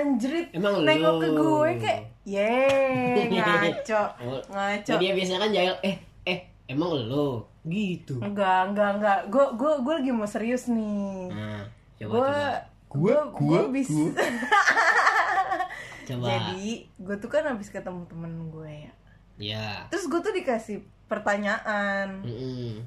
anjrit Emang nengok lu. ke gue kayak ye ngaco Oh, ngaco Nah, dia biasanya kan jahil eh eh emang lo gitu enggak enggak enggak gue gue gue lagi mau serius nih nah coba gue coba gue Gua- gue gua- bisa gua. coba jadi gue tuh kan habis ketemu temen gue ya ya terus gue tuh dikasih pertanyaan Mm-mm.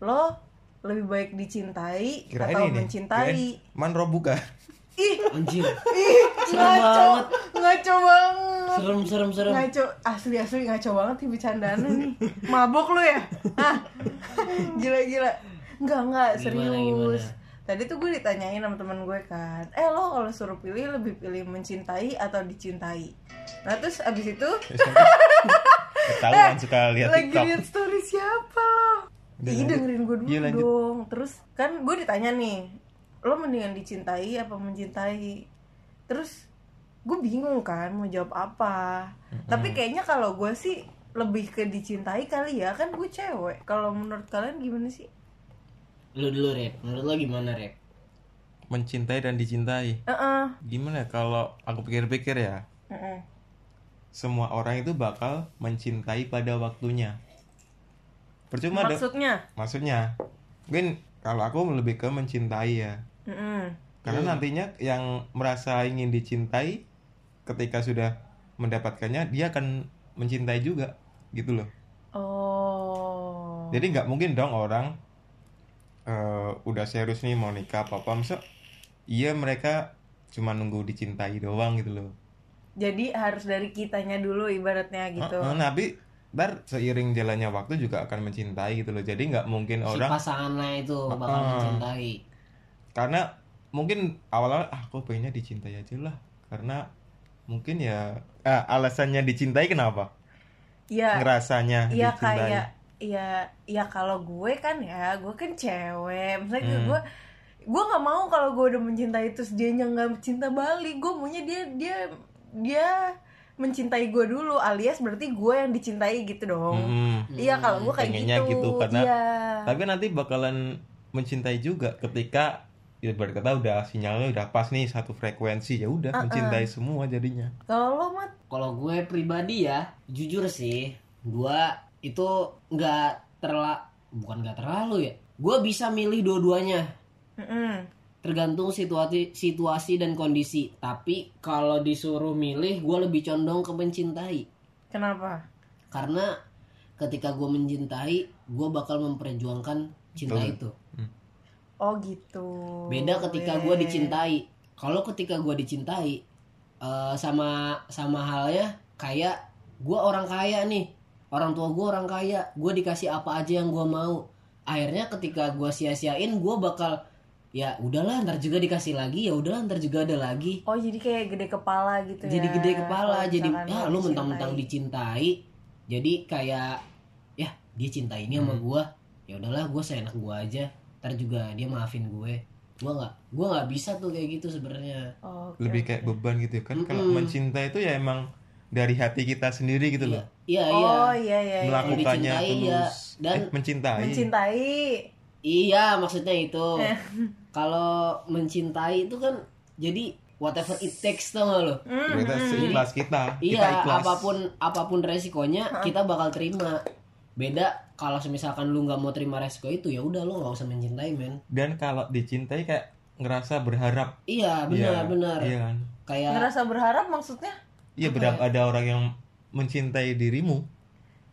lo lebih baik dicintai Kirain atau ini. mencintai kirain Man buka. ih. Anjir ih Serem ngaco. banget. ngaco banget. Serem serem serem. Ngaco asli asli ngaco banget nih bercandaan nih. Mabok lu ya? Ah gila gila. Enggak enggak Gimana, serius. Gimana? tadi tuh gue ditanyain sama teman gue kan eh lo kalau suruh pilih lebih pilih mencintai atau dicintai? Nah terus abis itu Ketahuan suka lihat lagi TikTok. lihat story siapa lo? Lanjut. dengerin gue dulu Iya, lanjut. dong. Terus kan gue ditanya nih lo mendingan dicintai apa mencintai? Terus gue bingung kan mau jawab apa. Tapi kayaknya kalau gue sih lebih ke dicintai kali ya. Kan gue cewek. Kalau menurut kalian gimana sih? Lu dulu rep. Menurut lo gimana rep? Mencintai dan dicintai. Heeh. Gimana ya, kalau aku pikir-pikir ya, Heeh. semua orang itu bakal mencintai pada waktunya. Percuma ada maksudnya? Maksudnya? Mungkin kalau aku lebih ke mencintai ya Karena nantinya yang merasa ingin dicintai ketika sudah mendapatkannya dia akan mencintai juga gitu loh. Oh. Jadi nggak mungkin dong orang eh, udah serius nih mau nikah apa apa masa iya mereka cuma nunggu dicintai doang gitu loh. Jadi harus dari kitanya dulu ibaratnya gitu. Eh, eh, tapi ntar seiring jalannya waktu juga akan mencintai gitu loh. Jadi nggak mungkin si orang pasangannya itu bakal Ah. mencintai. Karena mungkin awal-awal ah aku pengennya dicintai aja lah. Karena mungkin ya ah, alasannya dicintai kenapa? Iya. Ngerasanya Iya dicintai. kayak Iya ya kalau gue kan ya gue kan cewek. Misalnya Hmm. gue gue nggak mau kalau gue udah mencintai terus dia nggak cinta balik. Gue maunya dia dia dia mencintai gue dulu alias berarti gue yang dicintai gitu dong. Mm-mm. iya kalau gue kayak Pengennya gitu, gitu, karena- iya. tapi nanti bakalan mencintai juga ketika ya berkata udah sinyalnya udah pas nih satu frekuensi ya udah mencintai semua jadinya. Kalau lo mat? Kalau gue pribadi ya jujur sih gue itu nggak terla bukan nggak terlalu ya gue bisa milih dua-duanya. Mm-mm. tergantung situasi situasi dan kondisi. Tapi kalau disuruh milih gue lebih condong ke mencintai. Kenapa? Karena ketika gue mencintai gue bakal memperjuangkan cinta Betul. itu oh gitu. Beda ketika gue dicintai. Kalau ketika gue dicintai eh, sama sama halnya kayak gue orang kaya nih. Orang tua gue orang kaya. Gue dikasih apa aja yang gue mau. Akhirnya ketika gue sia-siain gue bakal ya udahlah ntar juga dikasih lagi ya udahlah ntar juga ada lagi. Oh jadi kayak gede kepala gitu ya jadi gede kepala Kalau jadi ya lo lu mentang-mentang dicintai. jadi kayak ya dia cinta ini sama Hmm. gua. Ya udahlah gue seenak gua aja ntar juga dia maafin gue. Gua nggak gua nggak bisa tuh kayak gitu sebenarnya. Oh, oke, lebih kayak beban gitu ya kan? Kalau Mm-mm. mencintai itu ya emang dari hati kita sendiri gitu loh. iya iya. Oh iya iya, iya. melakukannya tulus. ya. Dan eh mencintai. Mencintai. Iya maksudnya itu. Eh. kalau mencintai itu kan jadi whatever it takes tau gak lo? Hmm, kita seikhlas kita kita Iya, ikhlas. apa pun apa pun resikonya kita bakal terima. Beda kalau misalkan lu nggak mau terima resiko itu ya udah lu nggak usah mencintai men. dan kalau dicintai kayak ngerasa berharap Iya benar Iya, benar. iya kan Kayak ngerasa berharap maksudnya iya berharap ada orang yang mencintai dirimu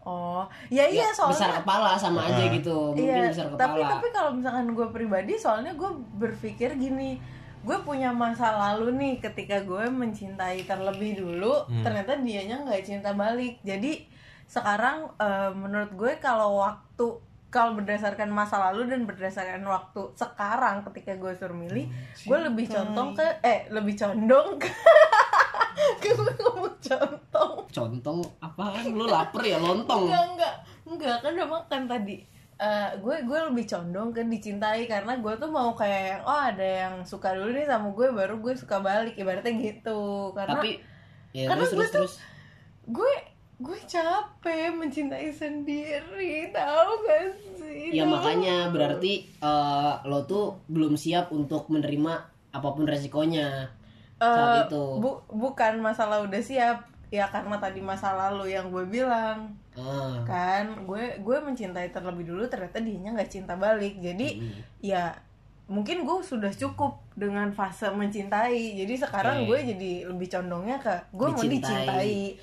oh ya iya ya, soalnya besar kepala sama aja Ah. gitu. Mungkin iya besar tapi kepala. tapi kalau misalkan gue pribadi soalnya gue berpikir gini gue punya masa lalu nih ketika gue mencintai terlebih dulu Hmm. ternyata dianya nggak cinta balik jadi sekarang eh, menurut gue kalau waktu kalau berdasarkan masa lalu dan berdasarkan waktu sekarang ketika gue suruh milih gue lebih condong ke eh lebih condong ke ke gue ngomong contong Contong apaan? Lu lapar ya? Lontong. enggak enggak. Enggak kan udah makan tadi Eh, gue gue lebih condong ke dicintai karena gue tuh mau kayak yang oh ada yang suka dulu nih sama gue baru gue suka balik. Ibaratnya gitu. Karena Tapi ya karena terus gue terus tuh- terus. gue gue capek mencintai sendiri tahu gak sih Ya Tahu. makanya berarti eh, lo tuh belum siap untuk menerima apa pun resikonya. saat Eh, itu bu- bukan masalah udah siap ya karena tadi masa lalu yang gue bilang Ah, kan gue gue mencintai terlebih dulu ternyata dianya nggak cinta balik jadi mm. ya mungkin gue sudah cukup dengan fase mencintai jadi sekarang Oke. gue jadi lebih condongnya ke gue mau Dicintai.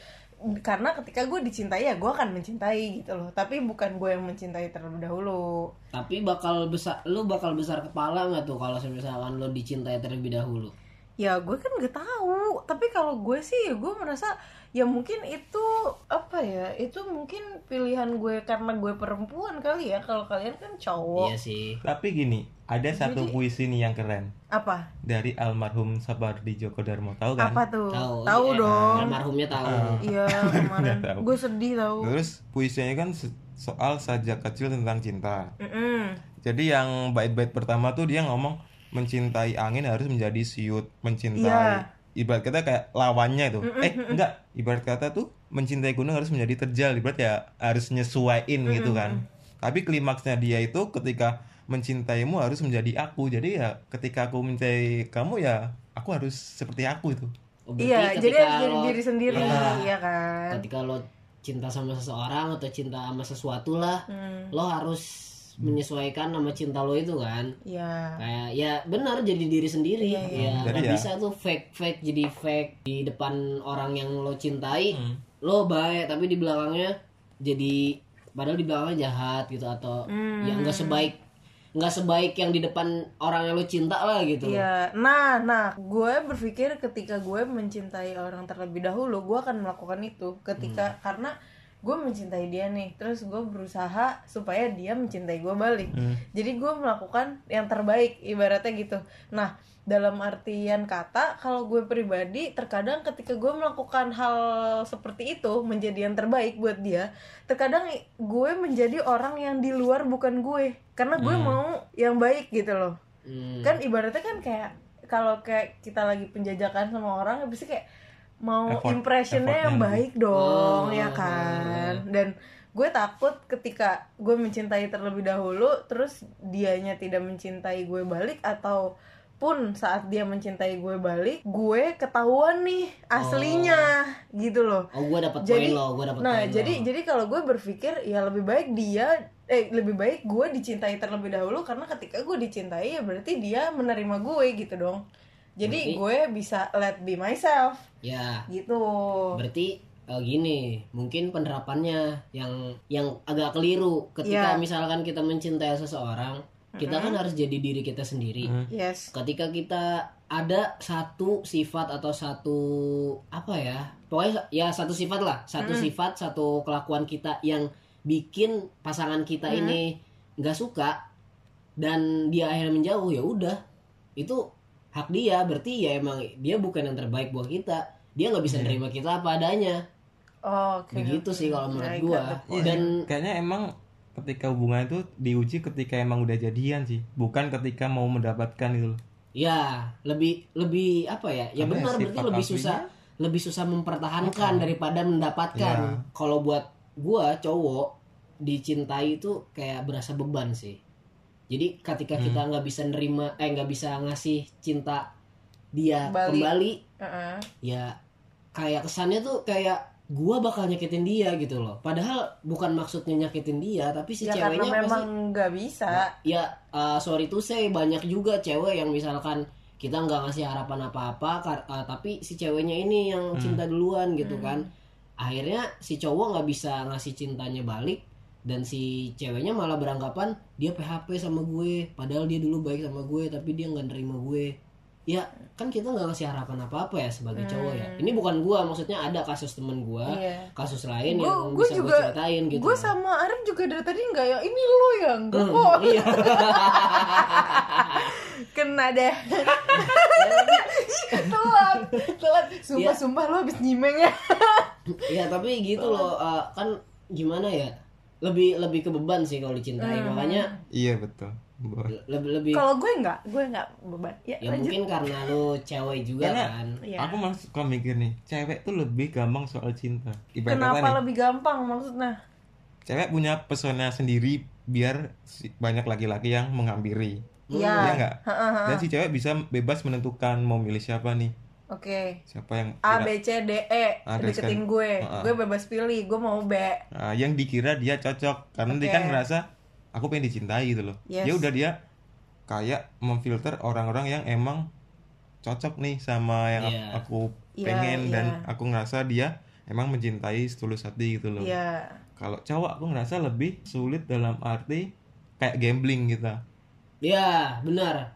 Karena ketika gue dicintai ya gue akan mencintai gitu loh. Tapi bukan gue yang mencintai terlebih dahulu. Tapi bakal besar lu bakal besar kepala nggak tuh kalau misalkan lu dicintai terlebih dahulu ya gue kan nggak tahu. Tapi kalau gue sih ya gue merasa ya mungkin itu apa ya itu mungkin pilihan gue karena gue perempuan kali ya. Kalau kalian kan cowok. Iya sih. Tapi gini, ada satu Jadi- puisi nih yang keren. Apa? Dari almarhum Sabardi Djoko Darmo, tahu kan? apa tuh? Tahu. Tahu Eh, dong. almarhumnya tahu. Iya kemarin gue sedih tahu Terus puisinya kan soal sajak kecil tentang cinta. Mm-mm. Jadi yang bait-bait pertama tuh dia ngomong mencintai angin harus menjadi siut, mencintai Iya. ibarat kata kayak lawannya itu. Eh, enggak, ibarat kata tuh mencintai gunung harus menjadi terjal, ibarat ya harus nyesuaiin gitu kan. Tapi klimaksnya dia itu ketika mencintaimu harus menjadi aku. Jadi ya ketika aku mencintai kamu ya aku harus seperti aku itu. Oh, berarti iya jadi harus jadi diri sendiri Iya. iya kan ketika lo cinta sama seseorang atau cinta sama sesuatu lah Hmm, lo harus menyesuaikan sama cinta lo itu kan iya kayak ya benar jadi diri sendiri Iya, iya. ya Jadi nggak ya- bisa tuh fake fake jadi fake di depan orang yang lo cintai Hmm. lo baik tapi di belakangnya jadi padahal di belakangnya jahat gitu atau Hmm. ya nggak sebaik nggak sebaik yang di depan orang yang lo cinta lah gitu Iya, nah, nah, gue berpikir ketika gue mencintai orang terlebih dahulu, gue akan melakukan itu. Ketika karena gue mencintai dia nih, terus gue berusaha supaya dia mencintai gue balik. Hmm. Jadi gue melakukan yang terbaik, ibaratnya gitu. Nah, dalam artian kata, kalau gue pribadi, terkadang ketika gue melakukan hal seperti itu menjadi yang terbaik buat dia, terkadang gue menjadi orang yang di luar bukan gue, karena gue mau yang baik gitu loh Hmm. kan ibaratnya kan kayak kalau kayak kita lagi penjajakan sama orang habis itu kayak mau Effort- impressionnya yang baik dong Oh. ya kan? Dan gue takut ketika gue mencintai terlebih dahulu terus dianya tidak mencintai gue balik atau pun saat dia mencintai gue balik gue ketahuan nih aslinya gitu loh. Oh gue dapat poin jadi lo gue dapat nah poin jadi lo. jadi kalau gue berpikir ya lebih baik dia eh lebih baik gue dicintai terlebih dahulu karena ketika gue dicintai ya berarti dia menerima gue gitu dong jadi Berarti- gue bisa let be myself. Ya. Gitu. Berarti eh, gini mungkin penerapannya yang yang agak keliru. Ketika Iya. misalkan kita mencintai seseorang kita kan harus jadi diri kita sendiri. Yes. Ketika kita ada satu sifat atau satu apa ya pokoknya ya satu sifat lah. Satu sifat satu kelakuan kita yang bikin pasangan kita ini nggak suka dan dia akhirnya menjauh ya udah. Itu hak dia. Berarti ya emang dia bukan yang terbaik buat kita. Dia nggak bisa nerima kita apa adanya. Oh, oke begitu sih kalau menurut gua. Iya dan sih. kayaknya emang ketika hubungan itu diuji ketika emang udah jadian sih, bukan ketika mau mendapatkan itu. ya lebih lebih apa ya? Ya Karena benar sifat berarti lebih aslinya- susah lebih susah mempertahankan daripada mendapatkan. Iya. kalau buat gua cowok dicintai itu kayak berasa beban sih jadi ketika Hmm. kita nggak bisa nerima eh nggak bisa ngasih cinta dia Kembali. kembali Heeh. ya kayak kesannya tuh kayak gua bakal nyakitin dia gitu loh padahal bukan maksudnya nyakitin dia tapi si ya karena ceweknya pasti memang nggak bisa ya uh, sorry to say banyak juga cewek yang misalkan kita nggak ngasih harapan apa-apa uh, tapi si ceweknya ini yang cinta duluan gitu kan akhirnya si cowok nggak bisa ngasih cintanya balik dan si ceweknya malah beranggapan dia PHP sama gue padahal dia dulu baik sama gue tapi dia nggak nerima gue. Ya kan kita nggak ngasih harapan apa-apa ya sebagai cowok ya. Ini bukan gua maksudnya ada kasus temen gua Iya. kasus lain Gua- yang gua bisa juga- gue ceritain gitu. gue sama Arif juga dari tadi nggak ya ini lo yang enggak Hmm, kok iya. Kena deh. Telat telat. Sumpah Iya. sumpah lo habis nyimeng ya. Ya tapi gitu loh uh, kan gimana ya lebih lebih ke beban sih kalau dicintai Hmm. makanya Iya betul. Lebih lebih kalau gue nggak gue nggak beban ya, ya lanjut mungkin karena lu cewek juga Karena kan Iya. Aku malah suka mikir nih, cewek tuh lebih gampang soal cinta. Ibarat kenapa nih, lebih gampang maksudnya cewek punya pesona sendiri biar banyak laki-laki yang menghampiri. Iya. Iya enggak? Dan si cewek bisa bebas menentukan mau milih siapa nih. Oke. siapa yang A B C D E Ah, deketin kan. gue. Ah, ah. Gue bebas pilih, gue mau B. Nah, yang dikira dia cocok karena dia Oke. kan ngerasa aku pengen dicintai gitu loh. Yes. Ya udah dia kayak memfilter orang-orang yang emang cocok nih sama yang Iya. aku Iya, pengen dan iya. aku ngerasa dia emang mencintai setulus hati gitu loh. Iya. Kalau cowok aku ngerasa lebih sulit dalam arti kayak gambling gitu. ya benar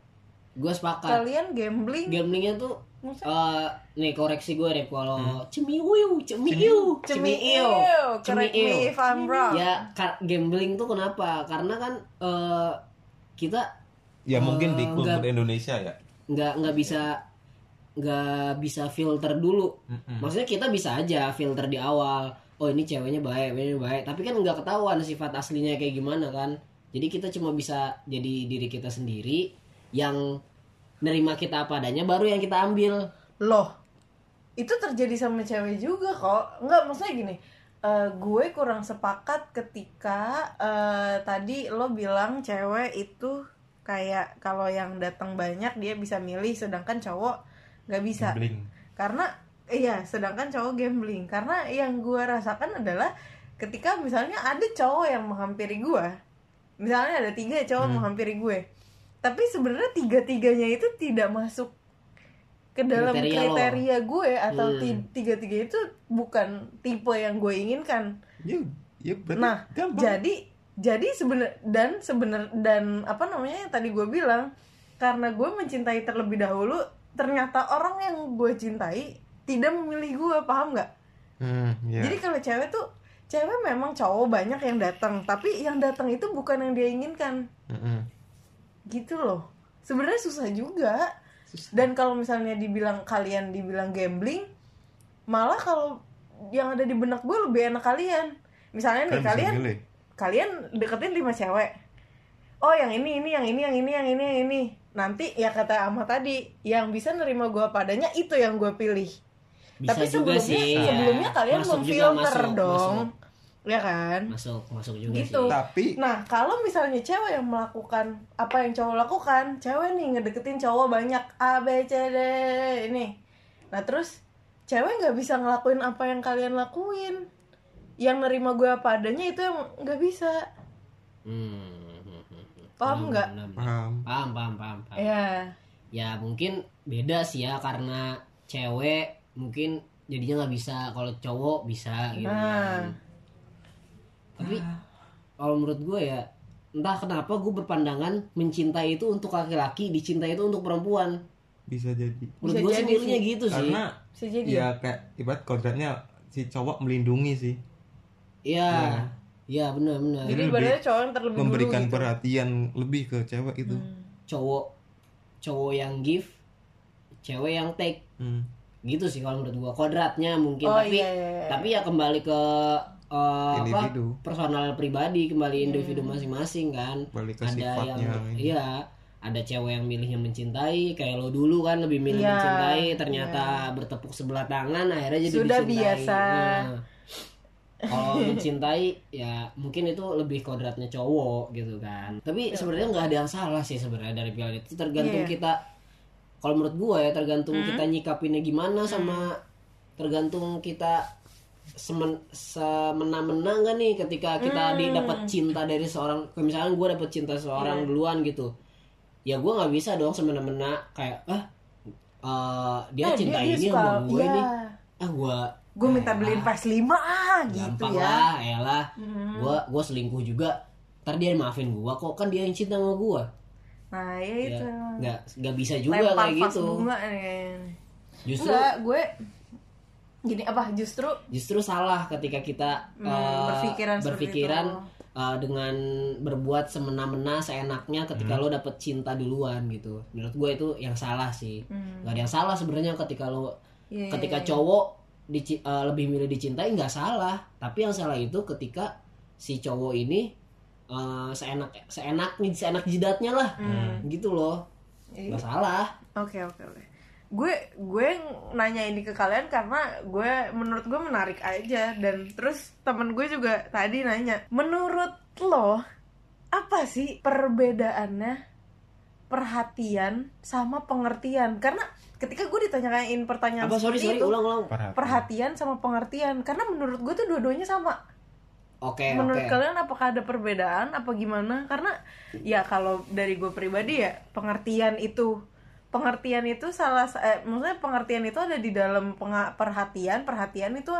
gue sepakat Kalian gambling? gamblingnya tuh Maksudnya? eh nih koreksi gue deh kalau cemiu cemiu Cemiu. If I'm wrong. ya gambling tuh kenapa karena kan eh, kita Ya mungkin di Eh, kultur. Indonesia ya. nggak nggak bisa nggak bisa filter dulu Mm-mm. maksudnya kita bisa aja filter di awal oh ini ceweknya baik ini baik tapi kan nggak ketahuan sifat aslinya kayak gimana kan jadi kita cuma bisa jadi diri kita sendiri yang nerima kita apa adanya baru yang kita ambil Loh, itu terjadi sama cewek juga kok. Enggak, maksudnya gini. eh, gue kurang sepakat ketika eh, tadi lo bilang cewek itu kayak kalau yang datang banyak dia bisa milih, sedangkan cowok nggak bisa. Gambling. Karena iya, sedangkan cowok gambling. Karena yang gue rasakan adalah ketika misalnya ada cowok yang menghampiri gue, misalnya ada tiga cowok Hmm. menghampiri gue, tapi sebenarnya tiga-tiganya itu tidak masuk ke dalam Kriteria kriteria, gue atau Hmm. ti- tiga-tiga itu bukan tipe yang gue inginkan. Ya, ya berarti Nah, gampang. jadi jadi sebenar dan sebenar dan apa namanya yang tadi gue bilang karena gue mencintai terlebih dahulu ternyata orang yang gue cintai tidak memilih gue paham nggak? Hmm, ya. Jadi kalau cewek tuh cewek memang cowok banyak yang datang tapi yang datang itu bukan yang dia inginkan Mm-mm. Gitu loh. Sebenarnya susah juga. Dan kalau misalnya dibilang kalian dibilang gambling, malah kalau yang ada di benak gue lebih enak kalian. Misalnya nih Kan bisa kalian milih. kalian deketin lima cewek oh yang ini ini yang ini yang ini yang ini yang ini nanti ya kata Ama tadi yang bisa nerima gue padanya itu yang gue pilih bisa tapi juga sebelumnya sih sebelumnya ya. kalian Masuk juga, memfilter masuk, dong ya kan masuk masuk juga Gitu. sih Tapi nah kalau misalnya cewek yang melakukan apa yang cowok lakukan cewek nih ngedeketin cowok banyak A B C D ini nah terus cewek nggak bisa ngelakuin apa yang kalian lakuin yang nerima gue apa adanya itu yang nggak bisa Hmm. Paham nggak? Benar, benar. paham. paham paham paham, paham. ya ya mungkin beda sih ya karena cewek mungkin jadinya nggak bisa kalau cowok bisa gitu Nah. kan. Tapi kalau menurut gue ya entah kenapa gue berpandangan mencintai itu untuk laki-laki dicintai itu untuk perempuan Bisa jadi. menurut gue sih. gitu sih Karena bisa jadi ya kayak ibarat kodratnya si cowok melindungi sih. iya iya benar benar jadi lebih ibaratnya cowok yang terlebih memberikan dulu gitu. perhatian lebih ke cewek itu. cowok cowok yang give cewek yang take Hmm. gitu sih kalau menurut gua kodratnya mungkin Oh, tapi iya, iya, iya. tapi ya kembali ke eh, apa personal pribadi kembali Hmm. individu masing-masing kan Balik ke ada sifatnya yang ini. iya ada cewek yang milihnya mencintai kayak lo dulu kan lebih milih Iya, mencintai ternyata bertepuk sebelah tangan akhirnya jadi Sudah dicintai. biasa. Nah, kalau mencintai ya mungkin itu lebih kodratnya cowok gitu kan tapi sebenarnya nggak ada yang salah sih sebenarnya dari pilihan itu tergantung Iya. kita kalau menurut gua ya tergantung Hmm. kita nyikapinnya gimana sama tergantung kita semen semena-mena nggak nih ketika kita Hmm. didapat cinta dari seorang misalkan gue dapet cinta seorang duluan gitu ya gua nggak bisa dong semena-mena kayak ah eh, dia Eh, cinta ini suka- sama gue iya. nih. Ah gua gue minta beliin PS5 ah gitu ya. lah elah. Hmm. gua gua selingkuh juga. Ntar dia maafin gua kok kan dia yang cinta sama gua. Nah ya ya itu. nggak nggak bisa juga lempar kayak gitu. bunga nih justru enggak gue gini apa justru justru salah ketika kita Hmm, eh, berpikiran berpikiran eh, dengan berbuat semena-mena seenaknya ketika Hmm. lo dapet cinta duluan gitu menurut gue itu yang salah sih Hmm. nggak ada yang salah sebenarnya ketika lo Iya, ketika iya, iya. cowok dici- eh, lebih milih dicintai nggak salah tapi yang salah itu ketika si cowok ini eh, seenak seenaknya seenak jidatnya lah gitu loh Iya. nggak salah Oke oke oke. Gue gue nanya ini ke kalian karena gue menurut gue menarik aja. Dan terus temen gue juga tadi nanya, menurut lo apa sih perbedaannya perhatian sama pengertian? Karena ketika gue ditanyain pertanyaan apa? Sorry sorry. itu ulang ulang. Perhatian. perhatian sama pengertian. Karena menurut gue tuh dua-duanya sama. Oke menurut oke. kalian apakah ada perbedaan? Apa gimana? Karena ya kalau dari gue pribadi ya pengertian itu pengertian itu salah sa- eh, maksudnya pengertian itu ada di dalam perhatian perhatian itu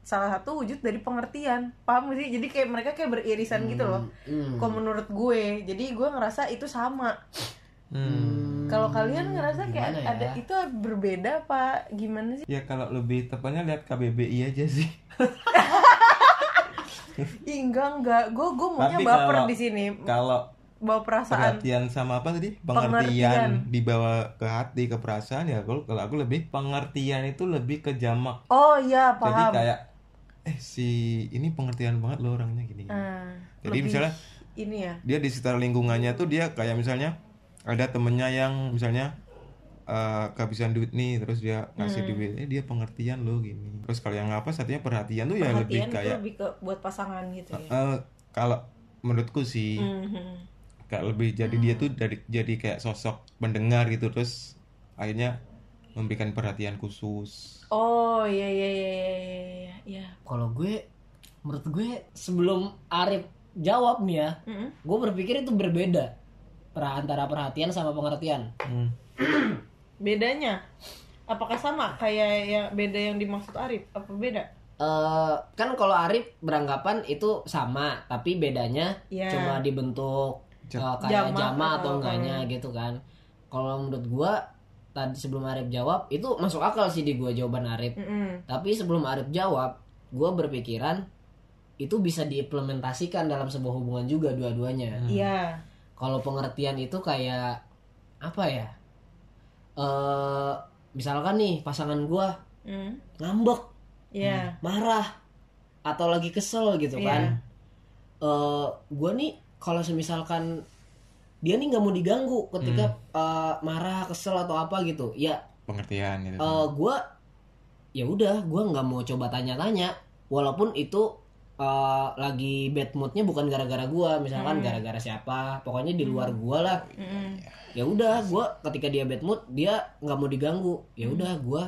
salah satu wujud dari pengertian paham gak sih jadi kayak mereka kayak beririsan gitu loh Hmm. kalau menurut gue jadi gue ngerasa itu sama Hmm. kalau kalian ngerasa kayak ya? ada itu berbeda apa gimana sih Ya kalau lebih tepatnya lihat KBBI aja sih. Ih, enggak enggak gue gue maunya Tapi baper kalau- di sini Kalau bawa perasaan perhatian sama apa tadi? Pengertian. Pengertian dibawa ke hati, ke perasaan ya. Kalau kalau aku lebih pengertian itu lebih ke jamak. oh iya Jadi paham kayak eh si ini pengertian banget lo orangnya gini. Ah, Jadi misalnya ini ya dia di sekitar lingkungannya tuh dia kayak misalnya ada temennya yang misalnya eh, kehabisan duit nih terus dia ngasih Hmm. duit eh dia pengertian lo gini terus kalau yang apa artinya perhatian tuh ya lebih perhatian itu kayak lebih ke buat pasangan gitu ya eh, kalau menurutku sih Mhm. Kayak lebih jadi dia tuh dari jadi kayak sosok pendengar gitu terus akhirnya memberikan perhatian khusus. Oh iya iya iya iya iya iya kalau gue menurut gue sebelum Arif jawab nih ya Mhm. gue berpikir itu berbeda antara perhatian sama pengertian. Hmm. bedanya? Apakah sama kayak yang beda yang dimaksud Arif? Apa beda? Eh, kan kalau Arif beranggapan itu sama tapi bedanya Iya. cuma dibentuk Eh, kayak Jamak jama atau atau- enggaknya gitu kan. Kalau menurut gua tadi sebelum Arif jawab itu masuk akal sih di gua jawaban Arif. Mhm. tapi sebelum Arif jawab gua berpikiran itu bisa diimplementasikan dalam sebuah hubungan juga dua-duanya. Iya. Kalau pengertian itu kayak apa ya? Eh misalkan nih pasangan gua Mhm. ngambek iya. marah atau lagi kesel gitu Iya. kan. Eh gue nih kalau semisalkan dia nih nggak mau diganggu ketika eh, marah kesel atau apa gitu ya pengertian gitu. eh gue ya udah gue nggak mau coba tanya-tanya walaupun itu eh, lagi bad moodnya bukan gara-gara gue misalkan gara-gara siapa pokoknya di luar gue lah. Mhm. ya udah gue ketika dia bad mood dia nggak mau diganggu. Ya udah gue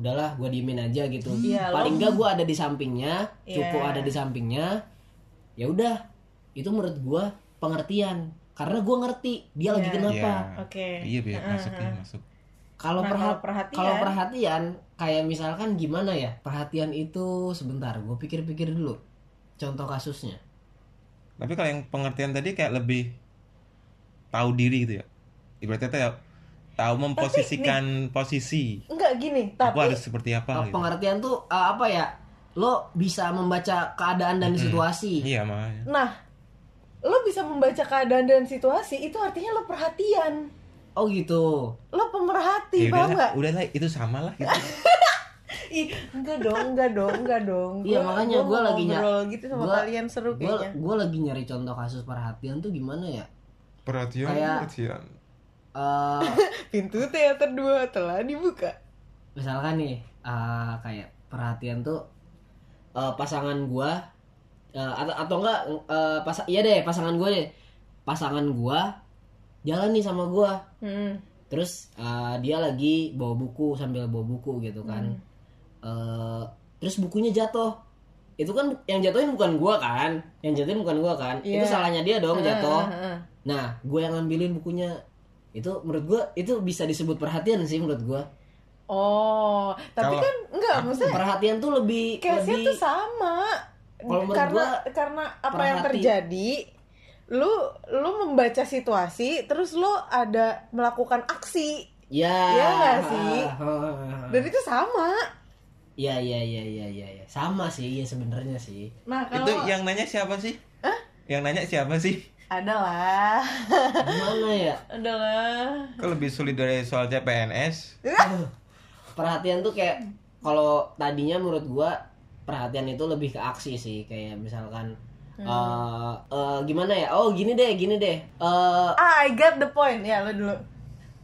udahlah gue diemin aja gitu. Iya, paling nggak gue ada di sampingnya cukup Iya. ada di sampingnya ya udah itu menurut gue pengertian. Karena gue ngerti dia lagi Iya. kenapa. Oke. Iya biar masuk ya masuk. Kalau Nah, perha- kalau perhatian- kalau perhatian kayak misalkan gimana ya? Perhatian itu sebentar gue pikir-pikir dulu contoh kasusnya. Tapi kalau yang pengertian tadi kayak lebih tahu diri gitu ya? Ibaratnya kayak tahu memposisikan posisi. enggak gini aku tapi harus seperti apa Uh, gitu. pengertian tuh uh, apa ya? Lo bisa membaca keadaan dan situasi. Iya makanya. Nah lo bisa membaca keadaan dan situasi itu artinya lo perhatian oh gitu lo pemerhati ya paham udah nggak udah lah itu sama lah gitu Ih, enggak dong, enggak dong, enggak dong. Iya, makanya gua mau lagi ny- ngobrol gitu sama gua- kalian seru gue kayaknya. gue lagi nyari contoh kasus perhatian tuh gimana ya perhatian Kayak- perhatian Eh, Pintu teater 2 telah dibuka. misalkan nih uh, kayak perhatian tuh uh, pasangan gua uh, atau atau enggak uh, pas iya deh pasangan gue deh. Pasangan gua jalan nih sama gua. Hmm. terus uh, dia lagi bawa buku sambil bawa buku gitu kan. Uh, terus bukunya jatuh. Itu kan yang jatuhin bukan gua kan? Yang jatuhin bukan gua kan? Itu Iya. salahnya dia dong jatuh. Ah, ah, ah. nah gue yang ngambilin bukunya. Itu menurut gua itu bisa disebut perhatian sih menurut gua. Oh, tapi Kalau- kan enggak maksudnya perhatian tuh lebih case-nya lebih tuh sama. Kalau karena gua, karena apa yang perhati- terjadi lu lu membaca situasi terus lu ada melakukan aksi. Ya. Iya nggak sih? Dan itu sama. Iya iya iya iya iya ya. sama sih ya sebenarnya sih. Nah itu kalau yang nanya siapa sih? Yang nanya siapa sih? Adalah gimana ya? Adalah kok lebih sulit dari soal CPNS perhatian tuh kayak kalau tadinya menurut gua perhatian itu lebih ke aksi sih kayak misalkan eh eh, gimana ya? Oh gini deh gini deh. Eh ah I got the point. Ya lo dulu.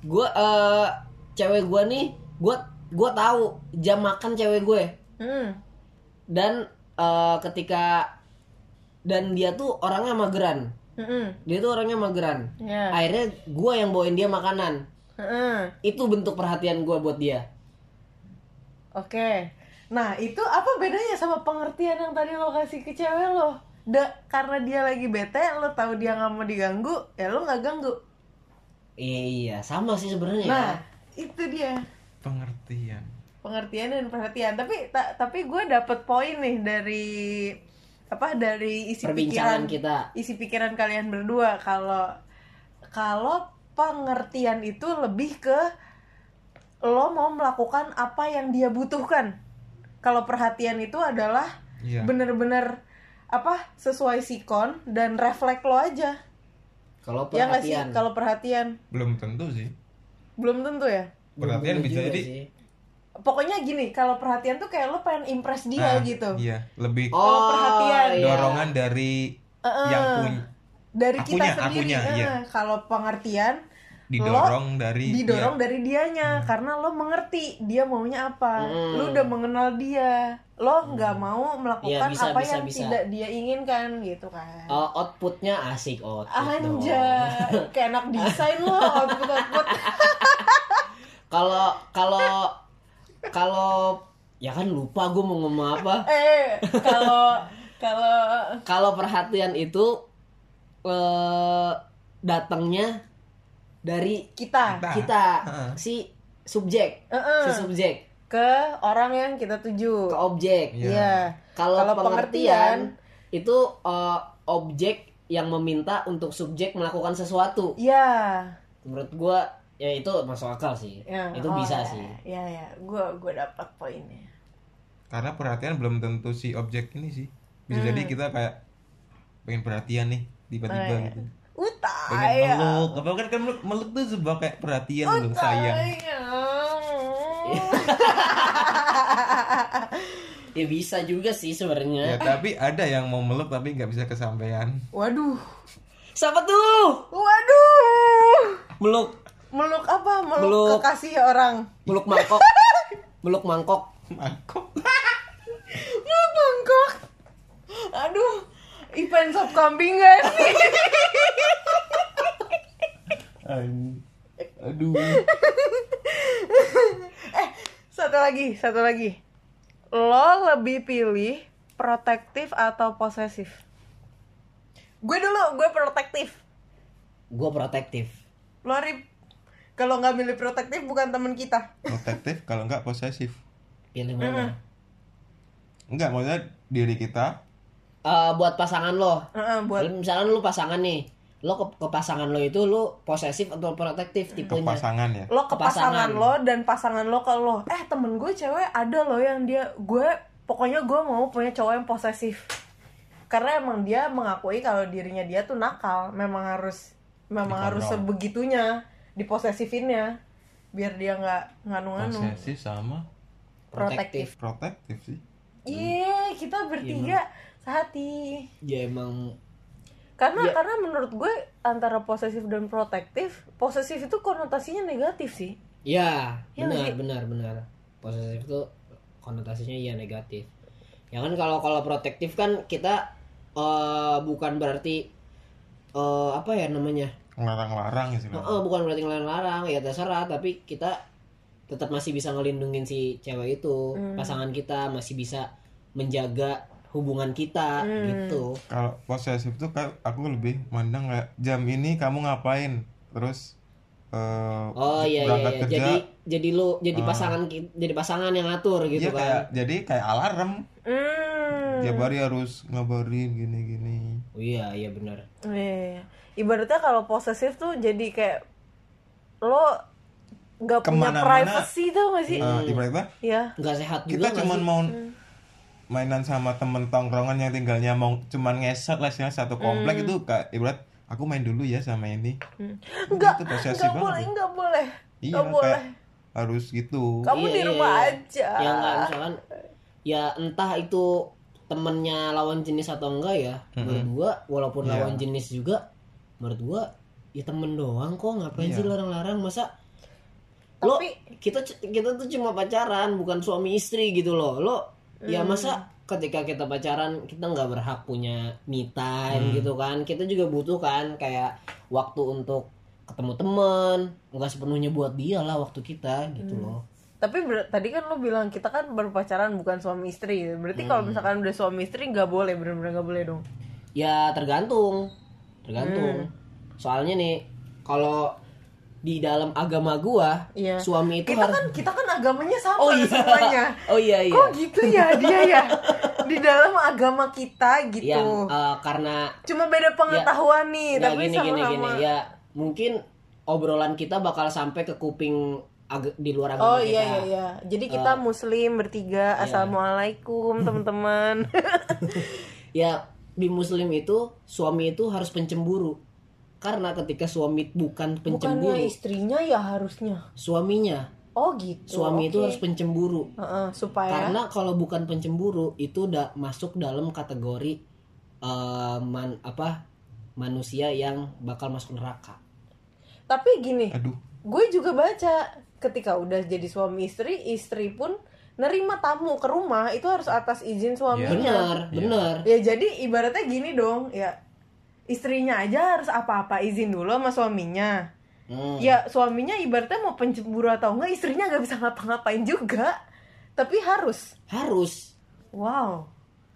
gua eh cewek gua nih gua gua tahu jam makan cewek gue. Hmm. Dan eh, ketika dan dia tuh orangnya mageran. Mm-mm. dia tuh orangnya mageran. Ya. akhirnya gue yang bawain dia makanan. Heeh. itu bentuk perhatian gue buat dia. Oke. Nah, itu apa bedanya sama pengertian yang tadi lo kasih ke cewek lo? Da, karena dia lagi bete, lo tahu dia nggak mau diganggu, ya lo nggak ganggu. iya iya sama sih sebenarnya Nah, itu dia pengertian pengertian dan perhatian. Tapi ta- tapi gue dapet poin nih dari apa dari isi perbincangan pikiran kita isi pikiran kalian berdua kalau kalau pengertian itu lebih ke lo mau melakukan apa yang dia butuhkan kalau perhatian itu adalah Iya. bener-bener apa sesuai sikon dan refleks lo aja kalau ya nggak sih perhatian kalau perhatian belum tentu sih belum tentu ya perhatian Belum bisa jadi sih. pokoknya gini kalau perhatian tuh kayak lo pengen impress dia Ah, gitu iya lebih oh Kalau perhatian. iya. dorongan dari Eh-eh. yang punya dari kita Akunya, sendiri akunya, eh, iya. kalau pengertian didorong dari didorong dia. dari dianya karena lo mengerti dia maunya apa Hmm. lo udah mengenal dia lo nggak mau melakukan Iya, bisa, apa bisa, yang bisa. tidak dia inginkan gitu kan Oh, outputnya asik output dong. Anjay, kayak anak desain lo output output. kalau kalau kalau ya kan lupa gue mau ngomong apa eh, kalau kalau kalau perhatian itu eh datangnya dari kita Kita. kita Heeh. si subjek Heeh. si subjek ke orang yang kita tuju. ke objek Iya. Iya. kalau Kalau pengertian itu eh, objek yang meminta untuk subjek melakukan sesuatu Iya. menurut gua ya itu masuk akal sih Ya, itu oh, bisa ya, sih Iya ya, gua gua dapat poinnya. karena perhatian belum tentu si objek ini sih bisa jadi Hmm. kita kayak pengen perhatian nih tiba-tiba Oh, iya. gitu Utai. pengen meluk apa kan kan meluk, meluk tuh sebuah kayak perhatian loh sayang ya bisa juga sih ya sebenarnya tapi ada yang mau meluk tapi nggak bisa kesampaian Waduh. siapa tuh Waduh. meluk Meluk apa? Meluk, Meluk. kekasih orang. meluk mangkok meluk mangkok mangkok Meluk mangkok. Aduh. Event sop kambing gak sih? aduh eh, satu lagi, satu lagi. Lo lebih pilih protektif atau posesif? Gue dulu, gue protektif. gue protektif Lo Rip, kalau nggak milih protektif bukan temen kita. protektif kalau nggak posesif pilih mana Enggak, maksudnya diri kita Eh, buat pasangan lo Heeh, buat misalkan lu pasangan nih lo ke, ke pasangan lo itu lu posesif atau protektif ke tipenya pasangan ya lo ke Ke pasangan. pasangan lo dan pasangan lo ke lo. Eh temen gue cewek ada lo yang dia gue pokoknya gue mau punya cowok yang posesif. Karena emang dia mengakui kalau dirinya dia tuh nakal. Memang harus memang Dikontrol. harus sebegitunya diposesifinnya biar dia nggak nganu-nganu. posesif sama Protektif. protektif sih Iya kita bertiga sehati. ya emang Karena Ya. karena menurut gue antara posesif dan protektif, posesif itu konotasinya negatif sih. ya Iya benar sih? benar benar posesif itu konotasinya iya negatif ya kan kalau kalau protektif kan kita eh, bukan berarti eh, apa ya namanya ngelarang-larang ya sih Heeh, bukan berarti ngelarang-larang ya terserah tapi kita tetap masih bisa ngelindungin si cewek itu Hmm. pasangan kita masih bisa menjaga hubungan kita Hmm. gitu kalau posesif tuh kayak aku lebih mandang kayak jam ini kamu ngapain terus eh, oh iya iya, berangkat iya. kerja jadi jadi lu jadi Ah. pasangan jadi pasangan yang ngatur gitu Iya, kan kayak jadi kayak alarm Hmm. tiap hari harus ngabarin gini-gini oh, iya iya benar Iya. Ibaratnya kalau posesif tuh jadi kayak lo nggak punya privacy tuh gak sih? Eh, ibaratnya Iya. nggak sehat juga kita cuman sih? mau Hmm. Mainan sama temen tongkrongan yang tinggalnya mau cuman ngeset lah satu komplek itu kayak ibarat aku main dulu ya sama ini Hmm. Enggak, itu enggak boleh, enggak boleh. iya Enggak boleh. kayak harus gitu Kamu Iya, di iya, rumah iya. aja. ya nggak misalkan ya entah itu temennya lawan jenis atau enggak ya menurut gua walaupun Iya. lawan jenis juga menurut gua ya temen doang kok ngapain Iya. sih larang-larang masa lo Tapi- kita kita tuh cuma pacaran bukan suami istri gitu loh lo ya Hmm. masa ketika kita pacaran kita nggak berhak punya me time gitu kan? Kita juga butuh kan kayak waktu untuk ketemu temen nggak sepenuhnya buat dia lah waktu kita gitu loh. Tapi ber- tadi kan lo bilang kita kan berpacaran bukan suami istri. Berarti kalau misalkan udah suami istri nggak boleh, bener-bener nggak boleh dong. ya tergantung. Tergantung. Soalnya nih kalau di dalam agama gua Iya. suami itu Kita harus kan kita kan agamanya sama oh iya semuanya. oh iya iya Kok gitu ya dia ya? Di dalam agama kita gitu. yang eh, karena Cuma beda pengetahuan nih, ya tapi gini gini sama-sama. gini ya mungkin obrolan kita bakal sampai ke kuping ag- di luar agama Oh kita iya iya iya. Jadi kita muslim bertiga. Assalamualaikum teman-teman. ya di muslim itu suami itu harus pencemburu karena ketika suami bukan pencemburu Bukannya istrinya ya harusnya. suaminya Oh gitu. suami itu oke. harus pencemburu Heeh, supaya karena kalau bukan pencemburu itu udah masuk dalam kategori eh, man apa manusia yang bakal masuk neraka tapi gini, Aduh. gue juga baca ketika udah jadi suami istri, istri pun nerima tamu ke rumah itu harus atas izin suaminya. benar benar Ya jadi ibaratnya gini dong, ya istrinya aja harus apa-apa izin dulu sama suaminya. Hmm. Ya suaminya ibaratnya mau pencemburu atau enggak istrinya nggak bisa ngapa-ngapain juga. Tapi harus. harus Wow.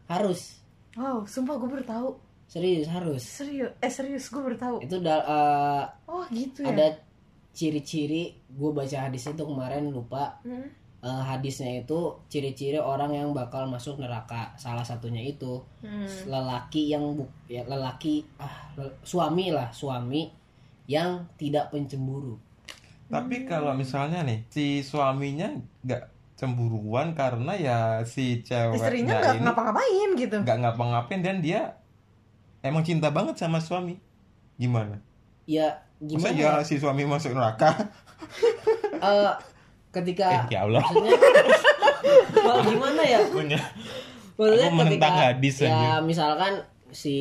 harus Wow, sumpah gue baru tahu. serius harus Serius, eh serius gue baru tahu. itu da- eh, Oh gitu ya. ada ciri-ciri gue baca hadis itu kemarin lupa Hmm. Eh, hadisnya itu ciri-ciri orang yang bakal masuk neraka salah satunya itu Hmm. lelaki yang bu ya lelaki ah le- suami lah suami yang tidak pencemburu Tapi kalau misalnya nih si suaminya nggak cemburuan karena ya si ceweknya Istrinya nggak ngapa-ngapain gitu. nggak ngapa-ngapain dan dia emang cinta banget sama suami. Gimana? ya Masa gimana ya ya? si suami masuk neraka? Eh, ketika Eh, ya Allah. maksudnya Well, gimana ya Punya. Maksudnya Aku menentang hadis ya aja. misalkan si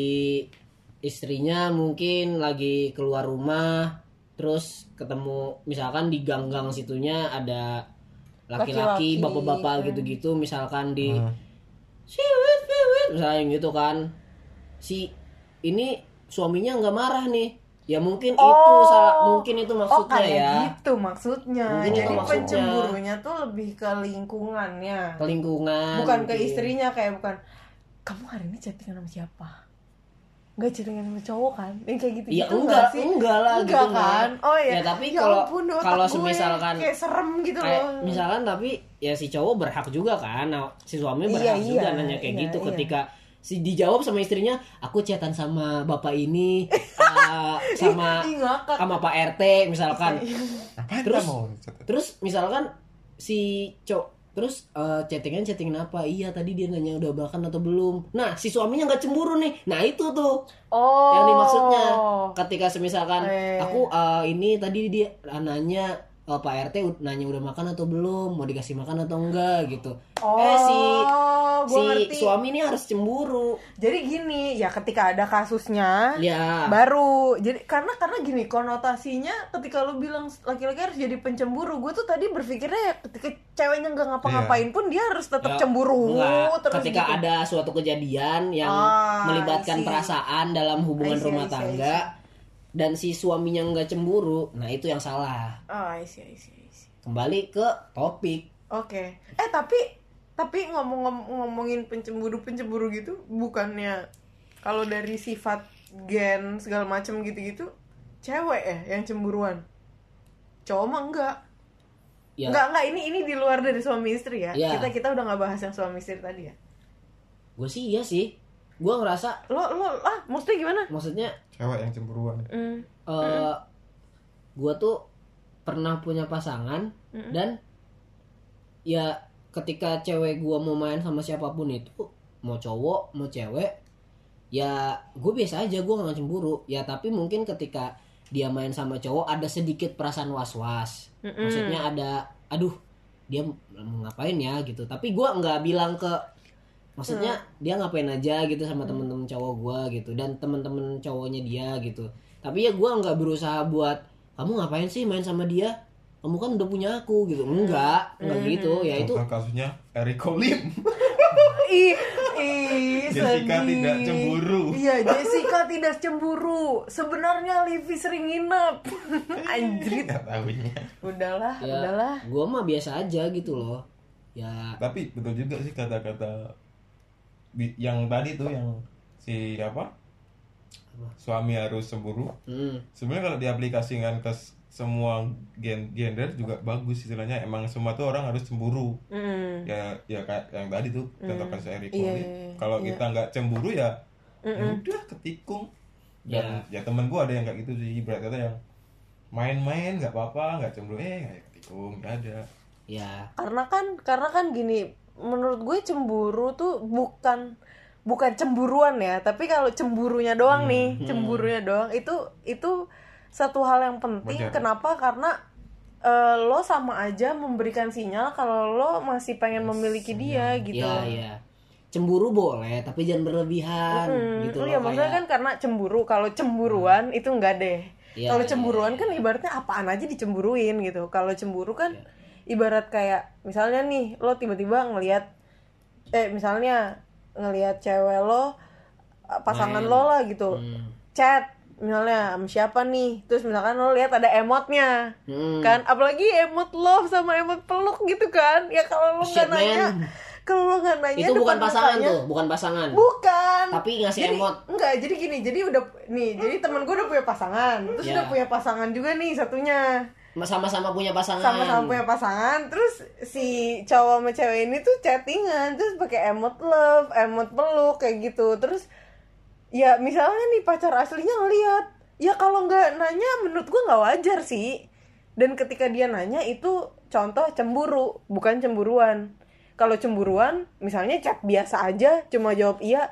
istrinya mungkin lagi keluar rumah terus ketemu misalkan di gang-gang situnya ada laki-laki Laki-laki, bapak-bapak hmm. gitu-gitu misalkan di Hmm. siwit siwit misalnya gitu kan si ini suaminya nggak marah nih ya mungkin itu Oh. salah mungkin itu Oh maksudnya kayak ya gitu maksudnya. Mungkin Jadi itu maksudnya. pencemburunya tuh lebih ke lingkungannya. ke lingkungan Bukan ke mungkin. istrinya kayak bukan kamu hari ini chattingan sama siapa? Enggak chattingan sama cowok kan? Yang kayak gitu Iya gitu enggak, sih? enggak lah Enggak gitu kan? Oh iya. Ya, tapi Ya kalau- ampun, kalau semisalkan kayak serem gitu kayak loh. misalkan tapi ya si cowok berhak juga kan nah, si suami Iya, berhak juga iya, nanya kayak iya, gitu iya. ketika si dijawab sama istrinya aku chatan sama bapak ini eh, sama sama pak rt misalkan. Apaan Terus- terus misalkan si cowok terus eh, chattingan chattingan apa? Iya tadi dia nanya udah makan atau belum. Nah si suaminya nggak cemburu nih. Nah itu tuh Oh. yang dimaksudnya. Ketika semisalkan Eh. aku eh, ini tadi dia nanya eh, Pak RT nanya udah makan atau belum mau dikasih makan atau enggak gitu Oh, eh si gua si ngerti. suami ini harus cemburu Jadi gini, ya ketika ada kasusnya ya baru jadi karena karena gini konotasinya ketika lu bilang laki-laki harus jadi pencemburu gue tuh tadi berpikirnya ya ketika ceweknya nggak ngapa-ngapain pun dia harus tetap Ya, cemburu enggak. terus ketika gitu. ada suatu kejadian yang Ah, melibatkan see. perasaan dalam hubungan I see, rumah I see, I tangga dan si suaminya nggak cemburu nah itu yang salah oh I see, I see, I see. kembali ke topik oke eh tapi tapi ngomong-ngomongin pencemburu-pencemburu gitu bukannya kalau dari sifat gen segala macem gitu-gitu cewek ya yang cemburuan cowok mah enggak ya Enggak, enggak, ini ini di luar dari suami istri ya. Iya. Kita kita udah nggak bahas yang suami istri tadi ya. gue sih iya sih gue ngerasa Lo lo ah, maksudnya gimana? maksudnya Cewek yang cemburuan. Hmm. eh gue tuh pernah punya pasangan Mm-mm. dan ya ketika cewek gue mau main sama siapa pun itu mau cowok mau cewek ya gue biasa aja gue nggak cemburu ya tapi mungkin ketika dia main sama cowok ada sedikit perasaan was was Mm-mm. maksudnya ada aduh dia mau ngapain ya gitu tapi gue nggak bilang ke maksudnya dia ngapain aja gitu sama temen-temen cowok gue gitu dan temen-temen cowoknya dia gitu tapi ya gue nggak berusaha buat kamu ngapain sih main sama dia kamu kan udah punya aku gitu enggak enggak gitu ya itu kasusnya Eric Colim. ih, ih, Jessica sedih. tidak cemburu. Iya, Jessica tidak cemburu. Sebenarnya Livi sering nginep. Anjrit. Tahunya. Udahlah, ya udahlah. gue mah biasa aja gitu loh ya Tapi betul juga sih kata-kata yang tadi tuh yang si apa? Suami harus cemburu. hmm, Sebenarnya kalau diaplikasikan ke semua gen gender juga bagus istilahnya. Emang semua tuh orang harus cemburu. Mm. Ya ya kayak yang tadi tuh contoh kasus Eric Iya, Cole. iya, iya. Kalau Iya. kita nggak cemburu ya ya udah ketikung. Dan ya, temen gua ada yang kayak gitu sih ibarat kata yang main-main nggak apa-apa nggak cemburu eh nggak ketikung nggak ada ya Karena kan karena kan gini, menurut gue cemburu tuh bukan bukan cemburuan ya, tapi kalau cemburunya doang nih, cemburunya doang itu itu satu hal yang penting. Wajar. Kenapa? Karena eh, lo sama aja memberikan sinyal kalau lo masih pengen memiliki dia gitu. ya ya cemburu boleh tapi jangan berlebihan Hmm, gitu iya maksudnya kan kayak karena cemburu. Kalau cemburuan itu enggak deh. Iya, Kalau iya, cemburuan kan ibaratnya apaan aja dicemburuin gitu. Kalau cemburu kan Iya. Ibarat kayak misalnya nih lo tiba-tiba ngelihat eh misalnya ngelihat cewek lo eh, pasangan Main. lo lah gitu. hmm, Chat misalnya sama siapa nih. Terus misalkan lo lihat ada emotnya. hmm, Kan apalagi emot love sama emot peluk gitu kan. Ya kalau lo nggak nanya kalau lo nggak nanya itu bukan pasangan mukanya- tuh bukan pasangan Bukan. tapi ngasih jadi, emot Enggak, jadi gini, jadi udah nih, jadi temen gue udah punya pasangan, terus Ya. udah punya pasangan juga nih satunya, sama-sama punya pasangan sama-sama punya pasangan, terus si cowok sama cewek ini tuh chattingan, terus pakai emot love, emot peluk kayak gitu, terus ya misalnya nih pacar aslinya ngeliat, ya kalau nggak nanya menurut gue nggak wajar sih, dan ketika dia nanya itu contoh cemburu, bukan cemburuan. Kalau cemburuan, misalnya chat biasa aja, cuma jawab iya,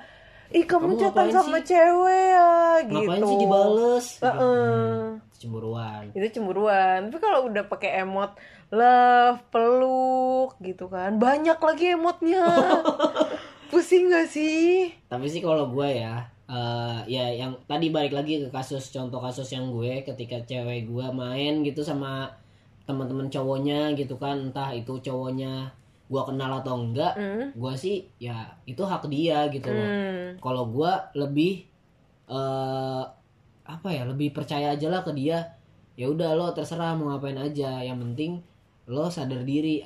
ih kamu, Kamu chatan sama sih? cewek ya, gitu. ngapain sih dibales Heeh. Cemburuan Itu cemburuan. Tapi kalau udah pakai emot love, peluk, gitu kan, banyak lagi emotnya. Pusing gak sih? tapi sih kalau gue ya eh, ya yang tadi balik lagi ke kasus contoh kasus yang gue ketika cewek gue main gitu sama teman-teman cowoknya gitu kan entah itu cowoknya gue kenal atau enggak Hmm. gue sih ya itu hak dia gitu loh Hmm. kalau gue lebih eh apa ya lebih percaya aja lah ke dia. Ya udah lo terserah mau ngapain aja. Yang penting lo sadar diri